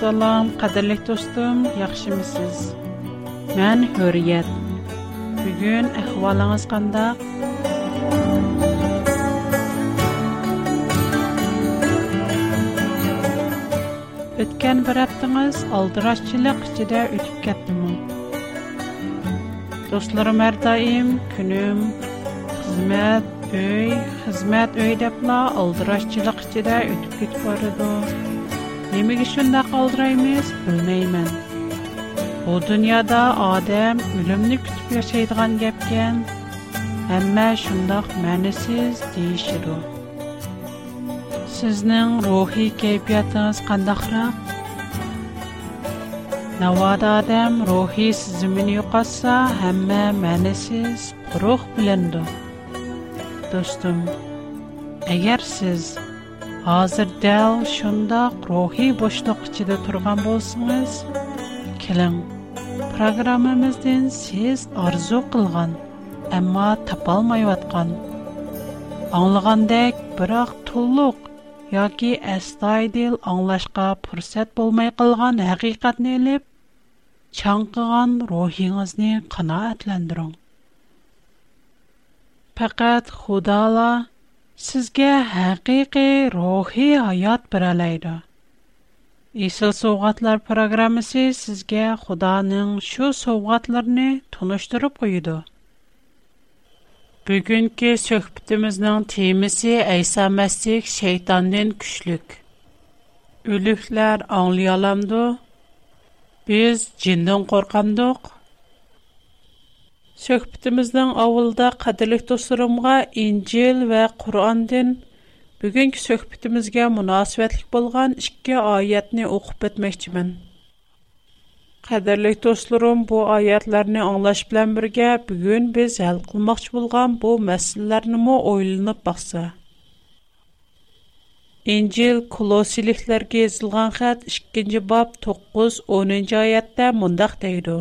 Assalom, dostum, do'stim, Mən Men Bu gün əhvalınız qanday? Өткен бір аптыңыз алдырашчылық ішіде өтіп кеттімі. Достларым әрдайым, күнім, қызмет, өй, öy, өй депла алдырашчылық ішіде өтіп кетіп барыды. Nimaga shundoq oldiraymiz, bilmayman. Bu dünyada adam ölümni kutib yashaydigan gapkan. Hamma shundoq ma'nisiz deyishdi. Sizning ruhiy kayfiyatingiz qandaqroq? Navoda adam ruhiy sizimini yo'qotsa, hamma ma'nisiz ruh bilindi. Do'stim, agar siz Hazır dəl şundaq ruhi boşluq içində turğan bolsunuz. Kelin, proqramımızdan siz arzu qılğan, amma tapa almayatqan. Anlığandək biraq tulluq yoki astaydil anlaşqa fürsət bolmay qalğan haqiqatni elib, чаңқыған рухиңізні қанаәтләндірің. Faqat худала sizga haqiqiy ruhiy hayot beralaydi Исел совгатлар программасы сезгә Худаның шу совгатларны туныштырып куйды. Бүгенге сөхбетимезнең темасы Айса Мәсих шайтандан күчлек. Өлүкләр аңлый аламды? Без җиннән коркамдык. Söhbətimizdən avılda qədərlik dostlarımğa İncil və Qur'andan bugünkü söhbətimizə münasibətlik bolğan 2 ayətni oxub etməkçimin. Qədərlik dostlarım, bu ayətlərni anlaş bilən birgə bugün biz həll qılmaqçı bolğan bu məsələlərni mo oylanıb baxsa. İncil Kolosiliklərə yazılğan xətt 2-ci bab 9-10 ayətdə mundaq deyir.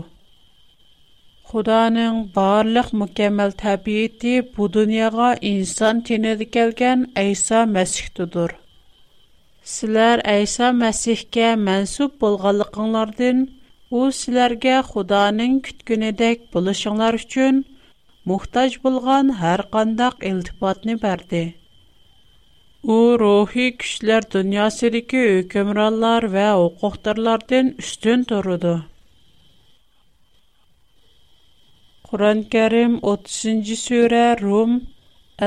Xudanın barlıq mükəmməl təbiəti bu dünyaya insan tinədə gələn İsa Məsihdir. Sizlər İsa Məsihə mənsub bolğanlıqlardan u sizlərə Xudanın kütgünədək buluşunlar üçün muhtac bolğan hər qandaq iltifatını bərdi. U ruhi güclər dünyasındakı hökmranlar və hüquqdarlardan üstün durdu. Qur'on Karim 30-cı surə Rum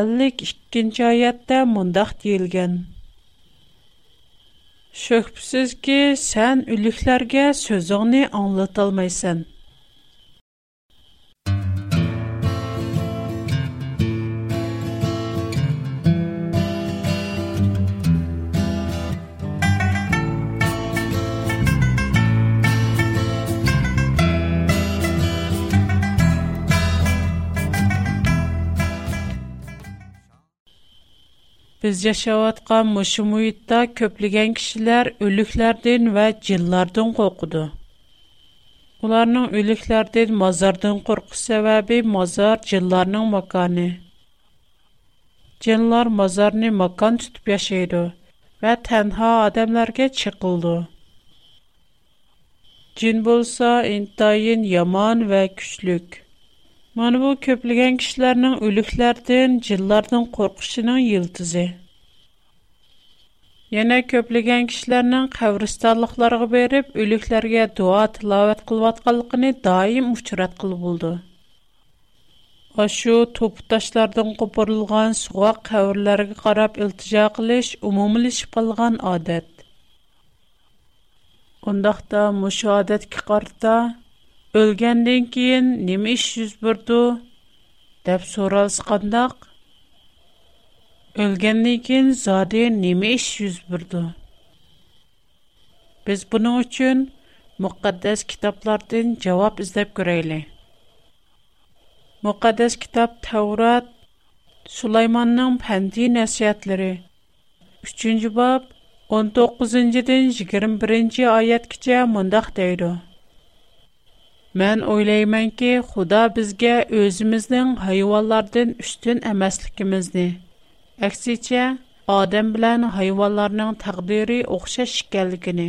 52-ci ayətdə mundaq deyilgan. Şübhəsiz ki, sən ülüklərə sözünü anlata. Biz yaşayotgan mushu muhitda köplegen kişiler ölüklerden ve cillardan korkudu. Ularının ölüklerden mazardan korku sebebi mazar cillarının makanı. Cinlar mazarını makan tutup yaşaydı ve tenha adamlarga çıkıldı. Cin bolsa intayin yaman ve küçlük. Mana bu köplügən kişilərinin ölüklərdən, cillardan qorxuşunun yıldızı. Yana köplügən kişilərinin qəbristanlıqlarına berib ölüklərə dua tilavət qılıyatqanlığını daim uçurat qılıb buldu. Aşu topdaşlardan qoparılğan suğa qəbirlərə qarab iltica qilish umumilişib qalğan adət. Ondaqda müşu adətki qarta Ölgəndən keyin nima iş yuz berdi? deb so'ralsa qandaq? Ölgəndən keyin zodi nima ish yuz berdi? Biz buning uchun muqaddas kitoblardan javob izlab ko'raylik. Muqaddas kitob Tavrat Sulaymonning pandi nasihatlari 3-bob 19-dan 21-oyatgacha mundaq deydi. Mən oylaymanki, Xudo bizga o'zimizning hayvonlardan ustun emasligimizni, aksicha odam bilan hayvonlarning taqdiri o'xshash ekanligini,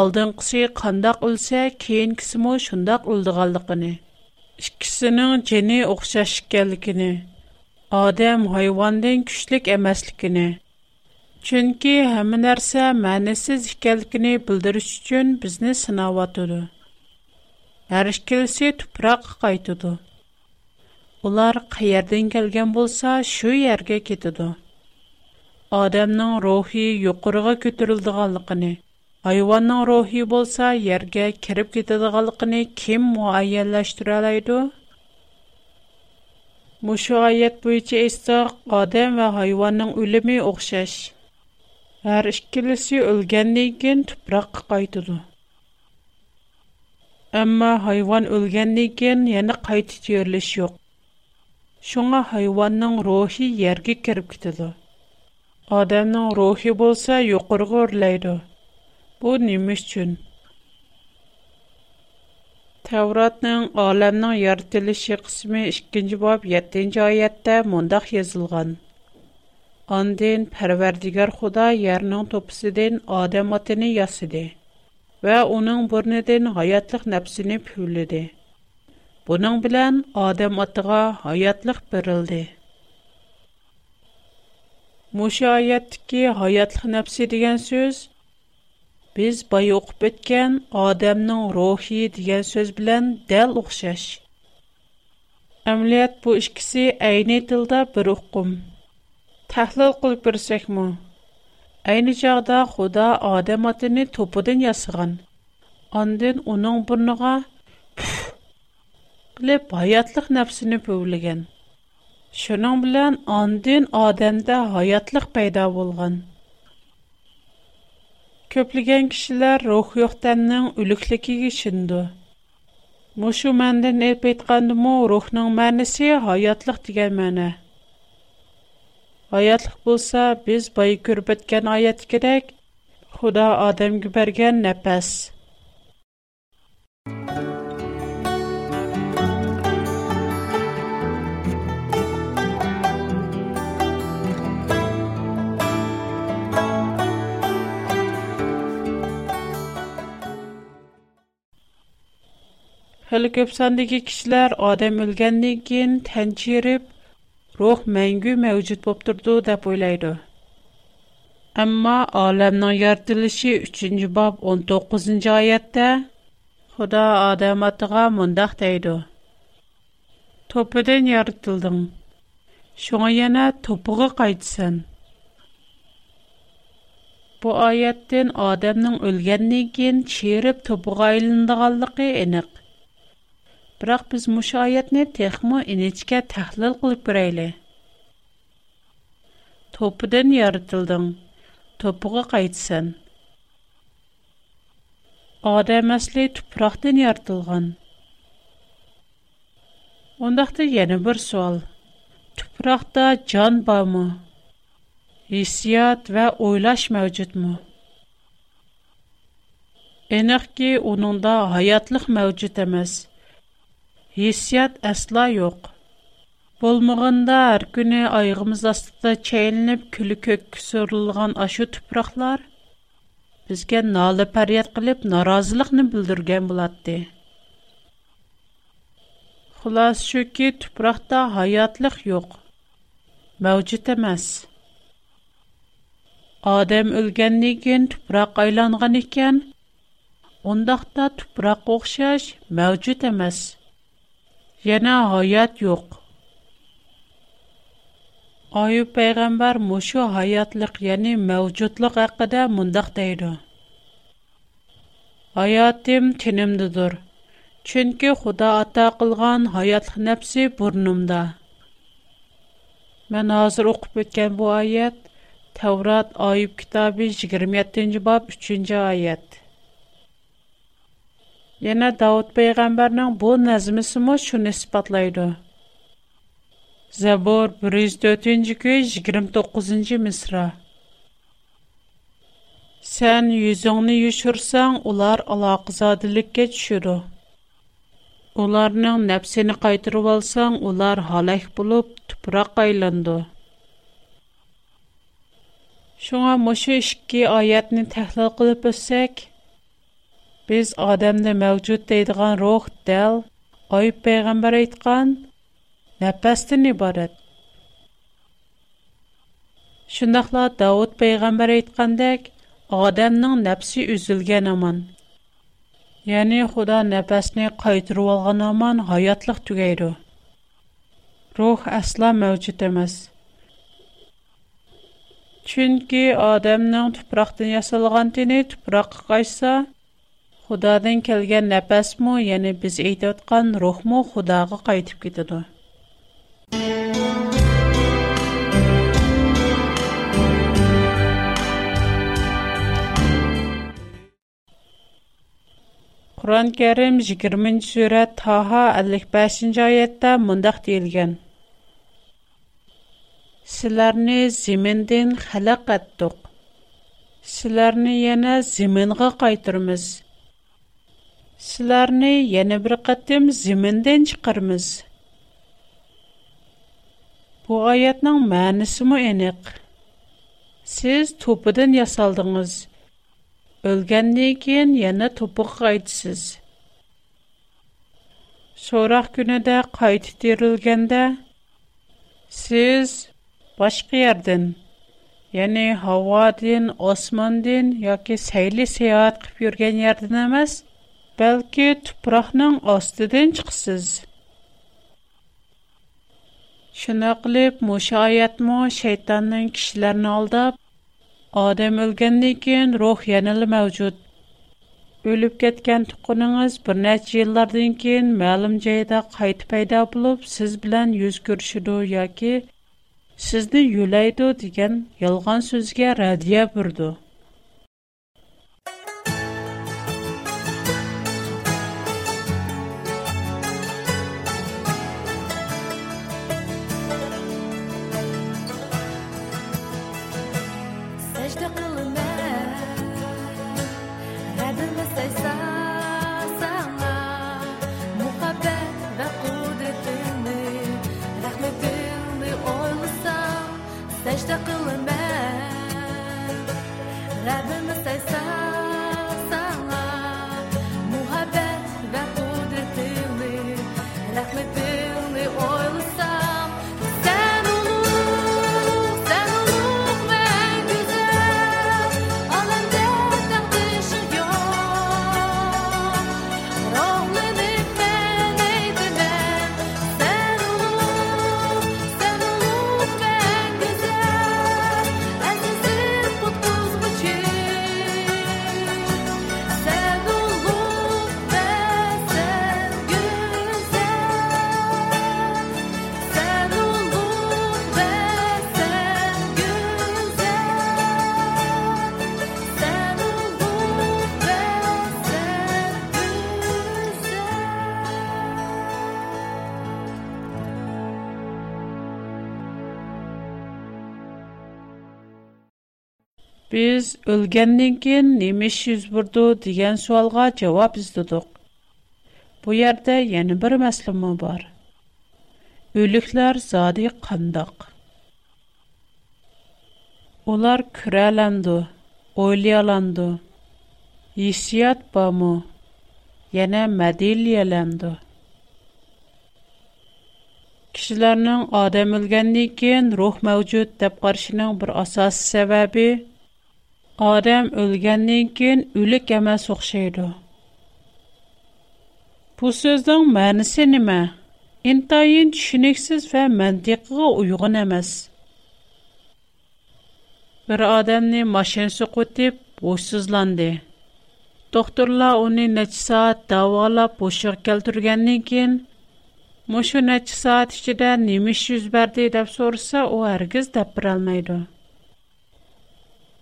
алдыңқысы қандақ өлсә, кейінкісі мо шындақ өлдіғалдықыны. Ikisinin jeni o'xshash ekanligini, odam hayvondan kuchlik emasligini, chunki hamma narsa ma'nisiz ekanligini bildirish uchun bizni sinayotidi. Har ikkilisi tuproqqa qaytadi Ular qayerdan kelgan bo'lsa, shu yerga ketadi Odamning ruhi yuqoriga ko'tarildiganligini, hayvonning ruhi bo'lsa yerga kirib ketadiganligini kim muayyanlashtira oladi? Mushu oyat bo'yicha esa odam va hayvonning o'limi o'xshash. Har ikkilisi o'lgandan keyin tuproqqa qaytadi. Әмма hayvon өлгәннән keyin yana qayta terilish yo'q. Shunga hayvonning рухи yerga кирип ketadi. Odamning рухи bo'lsa, юқырга o'rlaydi. Bu nima өчен? Tavratning аламның yaratilishi qismi 2-chi bob 7-chi oyatda мондак yozilgan. Ondan Парвардигар Xudo yerning топсыдан odam otini yasadi va uning burnidan hayotlik nafsini puvladi. Buning bilan odam otiga hayotlik berildi. Mushu oyatdagi hayotlik nafsi degan so'z Biz bay o'qib o'tgan odamning ruhi degan so'z bilan dal o'xshash. Amaliyat bu ikkisi ayni tilda bir uqum. Tahlil qilib ko'rsakmi? Ayni chog'da Xudo odam otini to'pidan yasagan. Ondan uning burniga qilib hayotlik nafsini puvlagan. Shuning bilan ondan odamda hayotlik paydo bo'lgan. Köplügən kişilər ruh yoxdanның ölüklükiga işindi. Muşu məndən elb etqandımu рухның mənisi hayatlıq digən mənə. Hayatlıq bolsa, biz bayı görüb etkən ayət gerək, Xuda Adəmgə bərgən nəpəs. Хәле көп сандагы кишләр адам өлгәннән кин тәнчиреп, рух мәңгү мәвҗүд булып торды дип уйлайды. Әмма аламның яратылышы 3-нче баб 19-нчы аятта Худа адам атыга мондак дейди. Топыдан яратылдың. Шуңа яна топыга кайтсын. Бу аяттан адамның өлгәннән кин чиреп топыга айландыганлыгы эник. Biroq biz mushu oyatni texmo inechga tahlil qilib ko'rayli. To'pidan yaratilding, to'piga qaytsan. Odam asli tuproqdan yaratilgan. Ondaqda yana bir savol. Tuproqda jon bormi? Hissiyat va o'ylash mavjudmi? Aniqki, uningda hayotlik mavjud emas. Hissiyat asla yo'q bo'lmag'anda har kuni oyog'imiz ostida çəyilib kuli ko'kka so'rilgan ashu tuproqlar bizga noli pəryad qilib norozilikni bildirgan bo'ladi xulos shuki tuproqda hayotlik yo'q mavjud emas. odam o'lgandan keyin tuproq aylangan ekan undaqda tuproq o'xshash mavjud emas. Yana hayat yo'q. Ayub payg'ambar mushu hayotlik, ya'ni mavjudlik haqida mundaq deydi. Hayotim tinimdidir. Chunki Xudo ato qilgan hayotlik nafsi burnimda. Men hozir o'qib o'tgan bu oyat Tavrat Ayub kitobi 27-bob 3-oyat. Yana Davud peyğəmbərinin bu nəzmisimi şunu isbatlaydı. Zabur 104-cü köy 29-cı misra. Sən yüzünü yuşursan, ular alaqızadilikə düşürü. Ularның nəfsini qaytırıb alsan, ular halak bulub tupraq aylandı. Şuna muşu işki ayətini təhlil qılıb össək, Biz odamda mavjud deydigan ruh dal Oyib payg'ambar aytgan nafasdan iborat. shundoqla Davud payg'ambar aytgandek, odamning nafsi uzilgan aman. Ya'ni Xudo nafasni qaytirib olgan aman hayotliq tugaydi. Ruh aslo mavjud emas. chunki odamning tuproqdan yasalgan teni tuproqqa qaysa Xudodan kelgan nəfəsmü, yəni biz eytətqan ruhmu Xudağa qayıtıp getidir. Qur'an Kerim 20-ci Таха 55-ci ayətdə mündəq deyilgən. Sizlərni zimindin xələq etdik. Sizlərni yenə қайтырмыз. Sizlarni yana bir qatim zimindan chiqarmiz. Bu oyatning ma'nosi mu aniq. Siz to'pidan yasaldingiz. Ölgəndən keyin yana topuq qayıtsız. Soraq günüdə qayıt dirilgəndə siz başqa yerdən, yəni havadan, osmandan yoki səyli səyahət qıb yurgan yerdən emas, balki tuproqning ostidan chiqsiz. Shuni qilib musha oyatmi shaytonning kishilarni aldab odam o'lgandan keyin ruh yanala mavjud. O'lib ketgan tuquningiz bir necha yillardan keyin ma'lum joyda qayta paydo bo'lib siz bilan yuz ko'rishidu yoki sizni yo'laydi degan yolg'on so'zga radiya burdi. Biz ölgəndən keyin nəmə iş yüz burdu degan sualğa cavab izlədik. Bu yerdə yeni bir məsələ var. Ölüklər zadi qandaq. Ular kürələndi, oylayalandı. Hissiyat bamu, yana mədiliyələndi. Kişilərinin adam ölgəndən keyin ruh mövcud deyə qarşının bir əsas səbəbi odam o'lgandan keyin o'lik emas o'xshaydi. Bu so'zning ma'nosi nima? Intayin tushuniksiz va mantiqiga uyg'un emas. Bir odamni mashinasi qo'tib bo'shsizlandi doktorlar uni necha soat davolab bo'shliq keltirgandan keyin mushu necha soat ichida nima ish yuz berdi? deb so'rasa u hargiz dab berolmaydi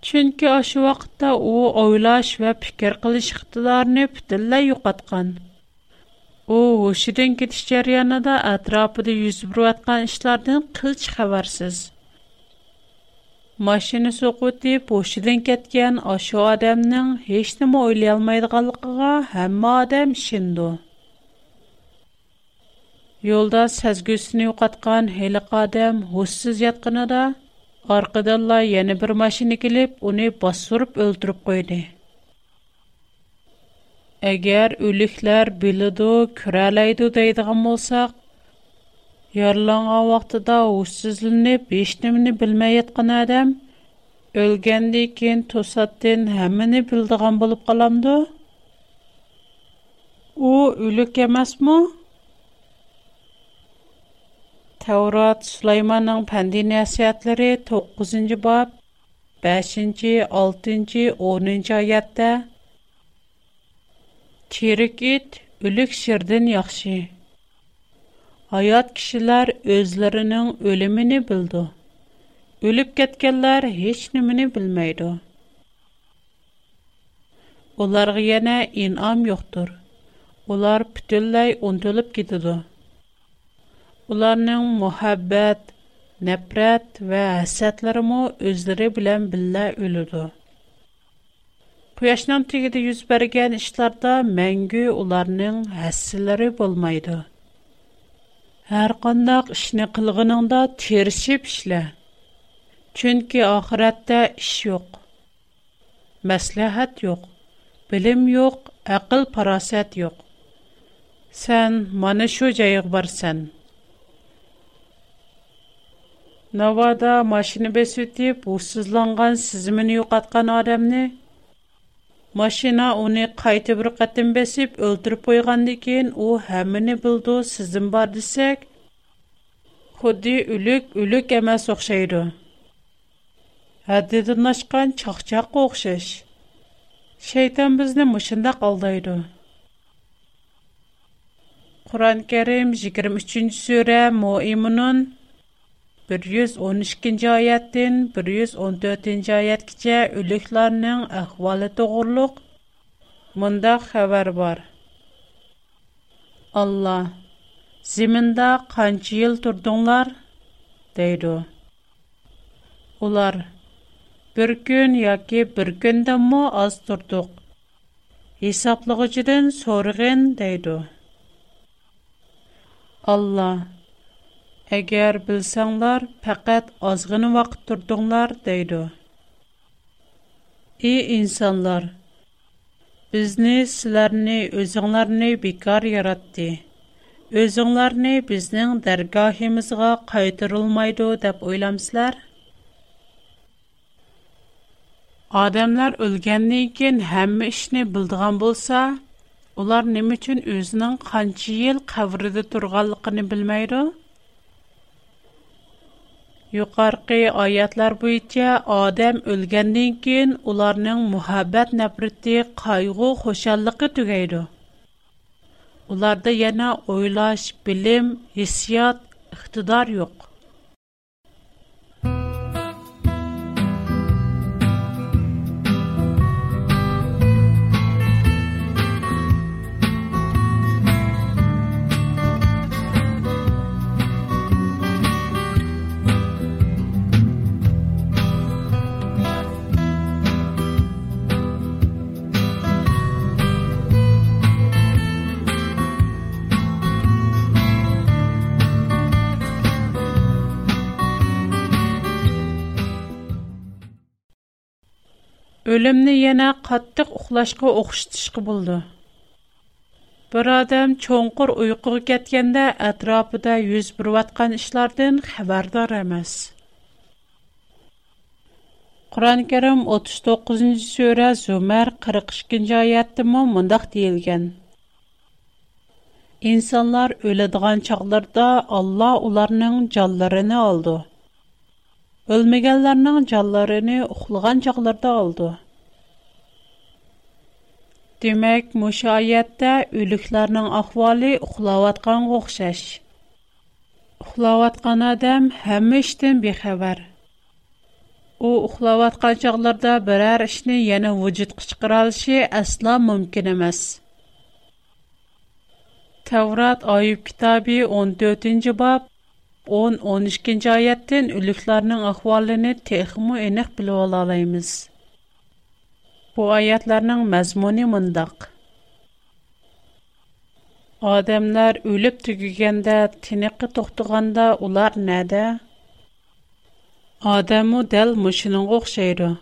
Чөнки ашы вакытта у ойлаш ва фикер кылыш иктидарны бүтәнләй юкаткан. У һушидан кетиш җарыянында атрафында йөз биреп аткан эшләрдән кылч хәбәрсез. Машина соқуты һушидан кеткән ашы адамның һеч нима ойлый алмайдыганлыгыга һәммә адам шинду. Yolda səzgüsünü yoxatqan heliq adam hussuz yatqınıda Arkadanla yeni bir maşina gelip onu bastırıp öldürüp koydu. Eğer ölükler bilidu, küreleydu deydiğim olsak, yarlanğa vaxtıda uçsuzlanıp, işlemini bilmeyetken adam, ölgendikin keyin tosatdin hemmini bildiğim bulup kalamdı. O ölük emez mi? Tevrat Süleyman'ın Pendi Nəsiyyətləri 9-cu bab 5-ci, 6-cı, 10-cu ayətdə Çirik it ölük şirdən yaxşı. Hayat kişilər özlərinin ölümünü bildi. Ölüb getkənlər heç nimini bilməydi. Onlarga yana inam yoxdur. Onlar bütünləy unutulub gedidir. Ularning muhabbat, nafrat va hasadlarimi o'zlari bilan billa o'ladi. Quyoshning tegida yuz bergan ishlarda mangu ularning hassilari bo'lmaydi. Har qanday ishni qilganingda terishib ishla. Chunki oxiratda ish yo'q. Maslahat yo'q, bilim yo'q, aql farosat yo'q. Sen mana shu joyga borsan. Навада машина бесүтіп, ұсызланған сізіміні юқатқан адамны, машина оны қайты бір қатын бесіп, өлтіріп қойғанды кейін, о әміні білді сізім бар десек, құдды үлік, үлік әмәс оқшайды. Әдедін ашқан чақчақ оқшыш. Шейтан бізні мұшында қалдайды. Құран кәрім 23 сүрә Муимунун 112-нче аяттан 114-нче аятькачә өлекләрнең әхвалы тогрылык bunda хәбәр бар. Алла Зиминда канчы ел турдыңлар? дейді. Улар bir kun yoki bir kundanmi oz turdiq hisoblag'ichidan so'rg'in deydi alloh Әгәр білсәңлар, пәкәт азғыны вақыт тұрдыңлар, дейді. И инсанлар, бізні, сілерні, өзіңларны бекар яратты. Өзіңларны бізнің дәргахимізға қайтырылмайды деп ойламсылар? Адамлар өлгәннен кейін һәммә ішне білдіған болса, ular nima uchun o'zining qancha yil qabrida turganligini bilmaydi Юқарқи аятлар буенча адам өлгәндән кин уларның мөхәббәт, нәфрәте, кайгы, хошаллыгы түгәйде. Уларда яна ойлаш, билим, хиссият, иқтидар юк. Ölümni yana qattiq uxlashga o'xshatishga bo'ldi. Bir odam cho'nqur uyquga ketganda atrofida yuz berayotgan ishlardan xabardor emas. Qur'on Karim 39-sura Zumar 42-oyatda mo mundaq deyilgan. İnsanlar öladigan chaqlarda Alloh ularning jonlarini oldi. Ölmegənlərinin canlarını uxlagan çağlarda aldı. Demək, müşayiətdə ölüklərinin ahvali uxlavatqan oxşaş. Uxlavatqan adam həmmə işdən bexəbər. O uxlavatqan çağlarda birər işni yenə vücudqa çıxaralışı əsla mümkün emas. Tevrat Ayub kitabı 14-cü bab 10-12-nji aýatdan ülükleriniň ahwalyny tehmu enek bilip alaýmyz. Bu aýatlaryň mazmuny mundaq. Adamlar ölüp tügigende, tiniqi toxtuganda ular näde? Adamu del muşunun oxşaydı.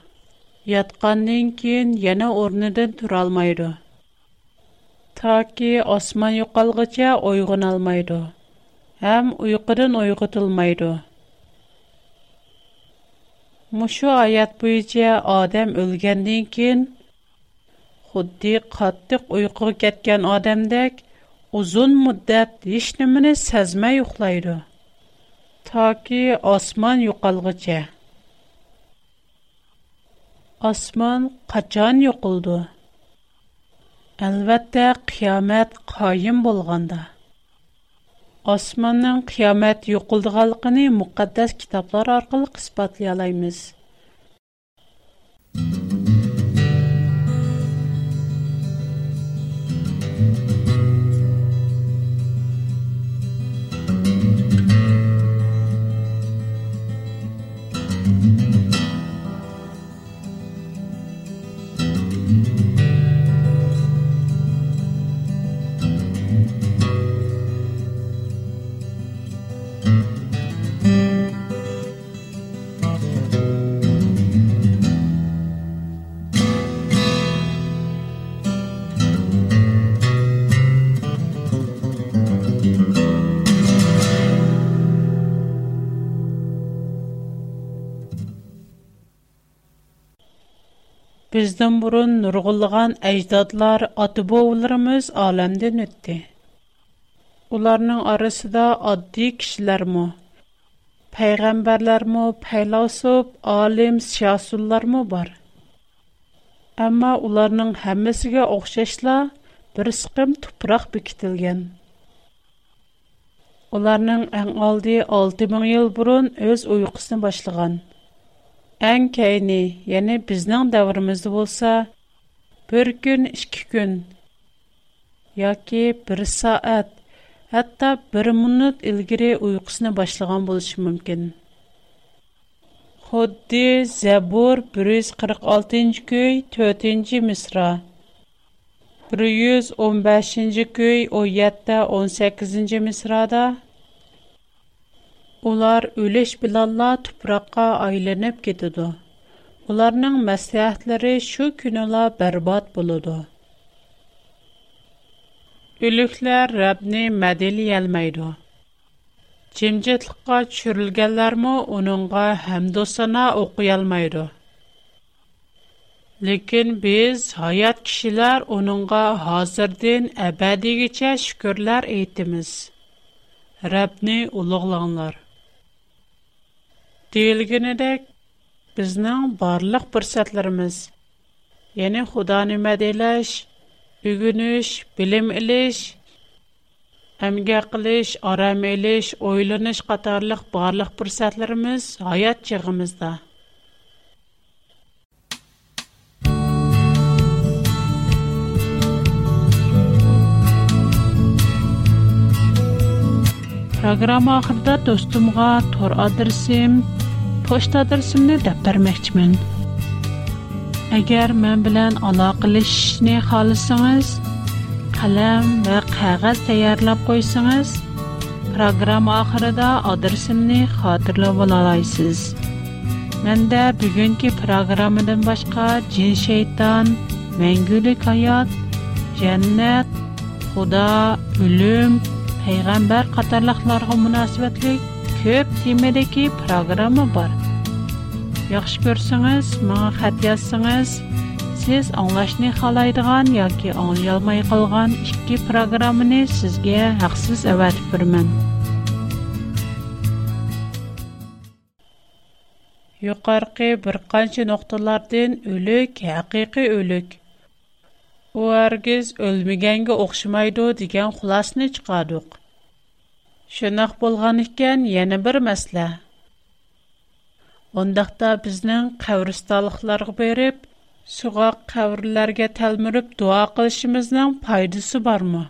Yatqandan keyin yana ornidan tura almaydı. Ta ki osman yoqalgacha oýgun almaydı. Ham uyqudan ойғытылмайды. Мұшу аят bo'yicha odam өлгенден keyin xuddi qattiq uyquga ketgan odamdek uzun muddat hech nimani sezmay uxlaydi toki osmon yo'qolguncha osmon qachon yo'qoldi albatta qiyomat qoyim bo'lganda osmonning qiyomat yo'qildiganligini muqaddas kitoblar orqali isbotlay Bizdən burun nurgulğan əcdadlar, atıboğullarımız aləmdən ötdü. Onların arasında addi kişilərmi, peyğəmbərlərmi, pəylasıb, alim, siyasullarmi var. Amma onların həmməsigə oxşaşla bir sıqım tupraq bikitilgan. Onların ən aldı 6000 il burun öz uyğusunu başlığan. Әң кәйіне, яны біздің дәуірімізді болса, бір күн, ішкі күн, яки бір саат, әтті бір минут үлгіре ұйқысына башылған болышы мүмкін. Xuddi Zəbur 146 күй, köy 4-cü misra. 115-ci köy 17-18-ci misrada Ular öleş bilanla tuproqqa aylanıb ketidi. Ularning maslahatlari shu kunila barbod bo'ladi. Ölüklər Rəbbni mədəliyəlməydi. Cimcitlikqa çürülgənlərmə onunğa həmdosana oxuyalmaydı. Lekin biz hayat kişilər onunğa hazırdin əbədigiçə şükürlər eytimiz. Rəbbni uluqlanlar. deyilganidek bizning barliq fursatlarimiz ya'ni xudoni madelash ugunish bilim ilish amga qilish orom elish o'ylanish qatorliq barliq fursatlarimiz hayot chig'imizda Программа ахырда достумга тор адресим pochta adresimni deb bermoqchiman. Agar men bilan aloqalashishni xohlasangiz qalam va qog'oz tayyorlab qo'ysangiz programma oxirida adresimni xotirlab olasiz. Manda bugungi programmadan boshqa jin shayton mangulik hayot jannat xudo o'lim payg'ambar qatorliqlarga munosabatli ko'p temadagi programma bor. Yaxshi ko'rsangiz menga xat yozsangiz siz anglashni xohlaydigan yoki anglayolmay qolgan ikki programmani sizga haqsiz avatib beraman yuqorqi bir qancha nuqtalardan o'lik haqiqiy o'lik. U hargiz o'lmaganga o'xshamaydi degan xulosani chiqardik Шунак bo'lgan ekan, yana bir masala. Ондақта біздің қавристалықларғы беріп, сұғақ қаврларға тәлміріп дуа қылышымыздың пайдысы бар ма?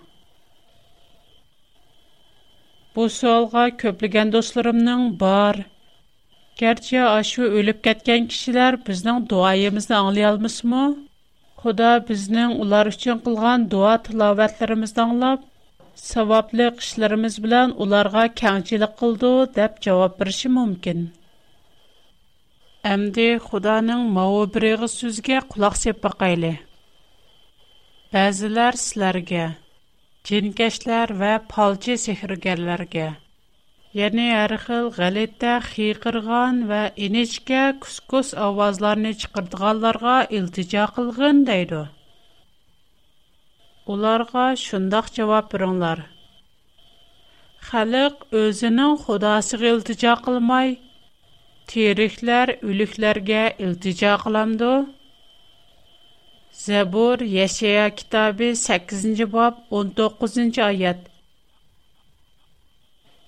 Бұл суалға көпліген достарымның бар. Кәрте ашу өліп кәткен кішілер біздің дуайымызды аңлай алмыс ма? Құда біздің ұлар үшін қылған дуа тылаватларымызды аңлап, саваплық ішлеріміз білән ұларға қылды деп жауап бірші мүмкін. Әмді Худаның мауы бірегі сөзге құлақ сеп бақайлы. Bəzilər sizlərə, cinkəşlər və palçı sehirgərlərə, yəni hər xil ғələtə xiyqırğan və inişkə kuskus avazlarını çıxırdığanlarga iltica qılğın deydi. Onlarga şundaq cavab veringlar. Xalq özünün xudasıga iltica qılmay, teriklər ölüklərə iltica qılamdı. Zabur Yeshaya kitabı 8-ci bab 19-cu ayət.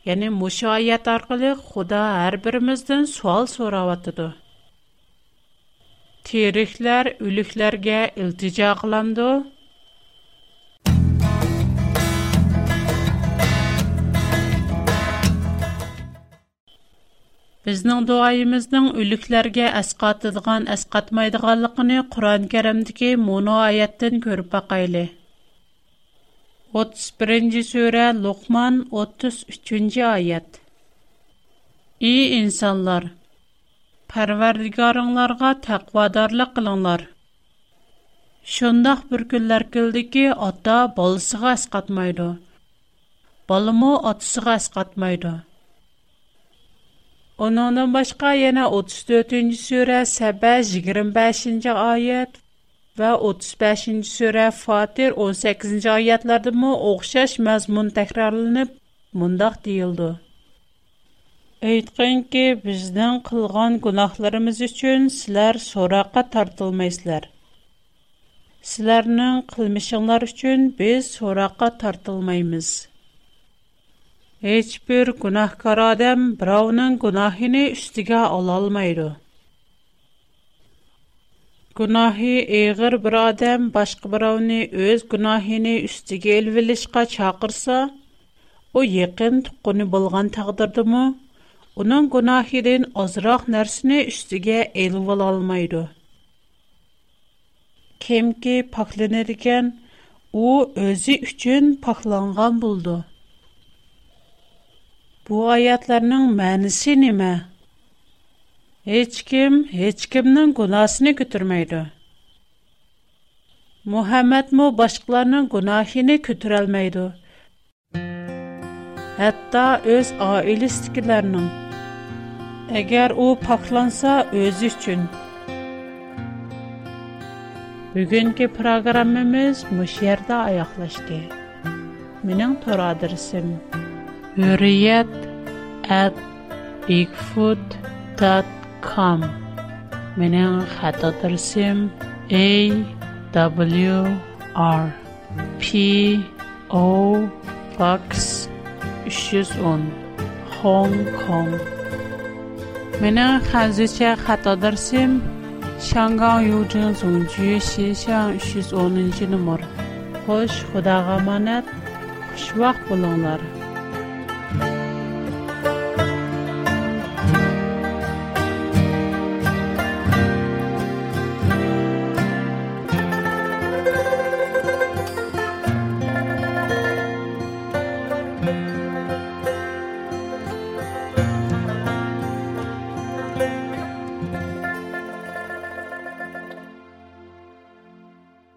Yəni məşu ayət arqılı Xuda hər birimizdən sual sorawatıdı. Teriklər ölüklərə iltica qılamdı. Bizning duoyimizning o'liklarga asqatadigan, asqatmaydiganligini Qur'on-Karimdagi mono oyatdan ko'rib baqayli. 31-ci surə Luqman 33-cü ayət. Ey insanlar, Pərverdigarınlarga təqvadarlıq qılınlar. Şundaq bir günlər kildi ki, ata balısıga əsqatmaydı. Balımı atısıga. Onundan başqa yana 34-cü surə Səbə 25-ci ayət və 35-ci surə Fatir 18-ci ayətlərdə mə oxşaş məzmun təkrarlanıb mundaq deyildi. Әйткен ки, біздің қылған гунахларымыз үшін сілер сораққа тартылмайсылар. Сілернің қылмышыңлар үшін біз сораққа тартылмаймыз. Heç bir günahkar adam birovning gunohini ustiga ololmaydi. Gunohi eg'ir bir odam boshqa birovni o'z gunohini ustiga elvilishga chaqirsa, u yaqin tuqquni bo'lgan taqdirdimi, uning gunohidan ozroq narsani ustiga elib olmaydi. Kimki poklanadigan, u o'zi uchun poklangan bo'ldi. Bu ayetlerinin mənisi nime? Hiç kim, hiç kimnin günahını götürmeydi. Muhammed mu başkalarının günahını götürelmeydi. Hatta öz ailesidikilerinin. Eğer o paklansa öz için. Bugünkü programımız bu yerde ayaklaştı. Mening to'r adresim Harriet at bigfoot.com менен хата тырсым A W R P O Box 310 Hong Kong менен хазыча хата тырсым 香港邮政总局西巷310 нөмөр. Хош, Худага аманат. Xushvaqt bo'linglar.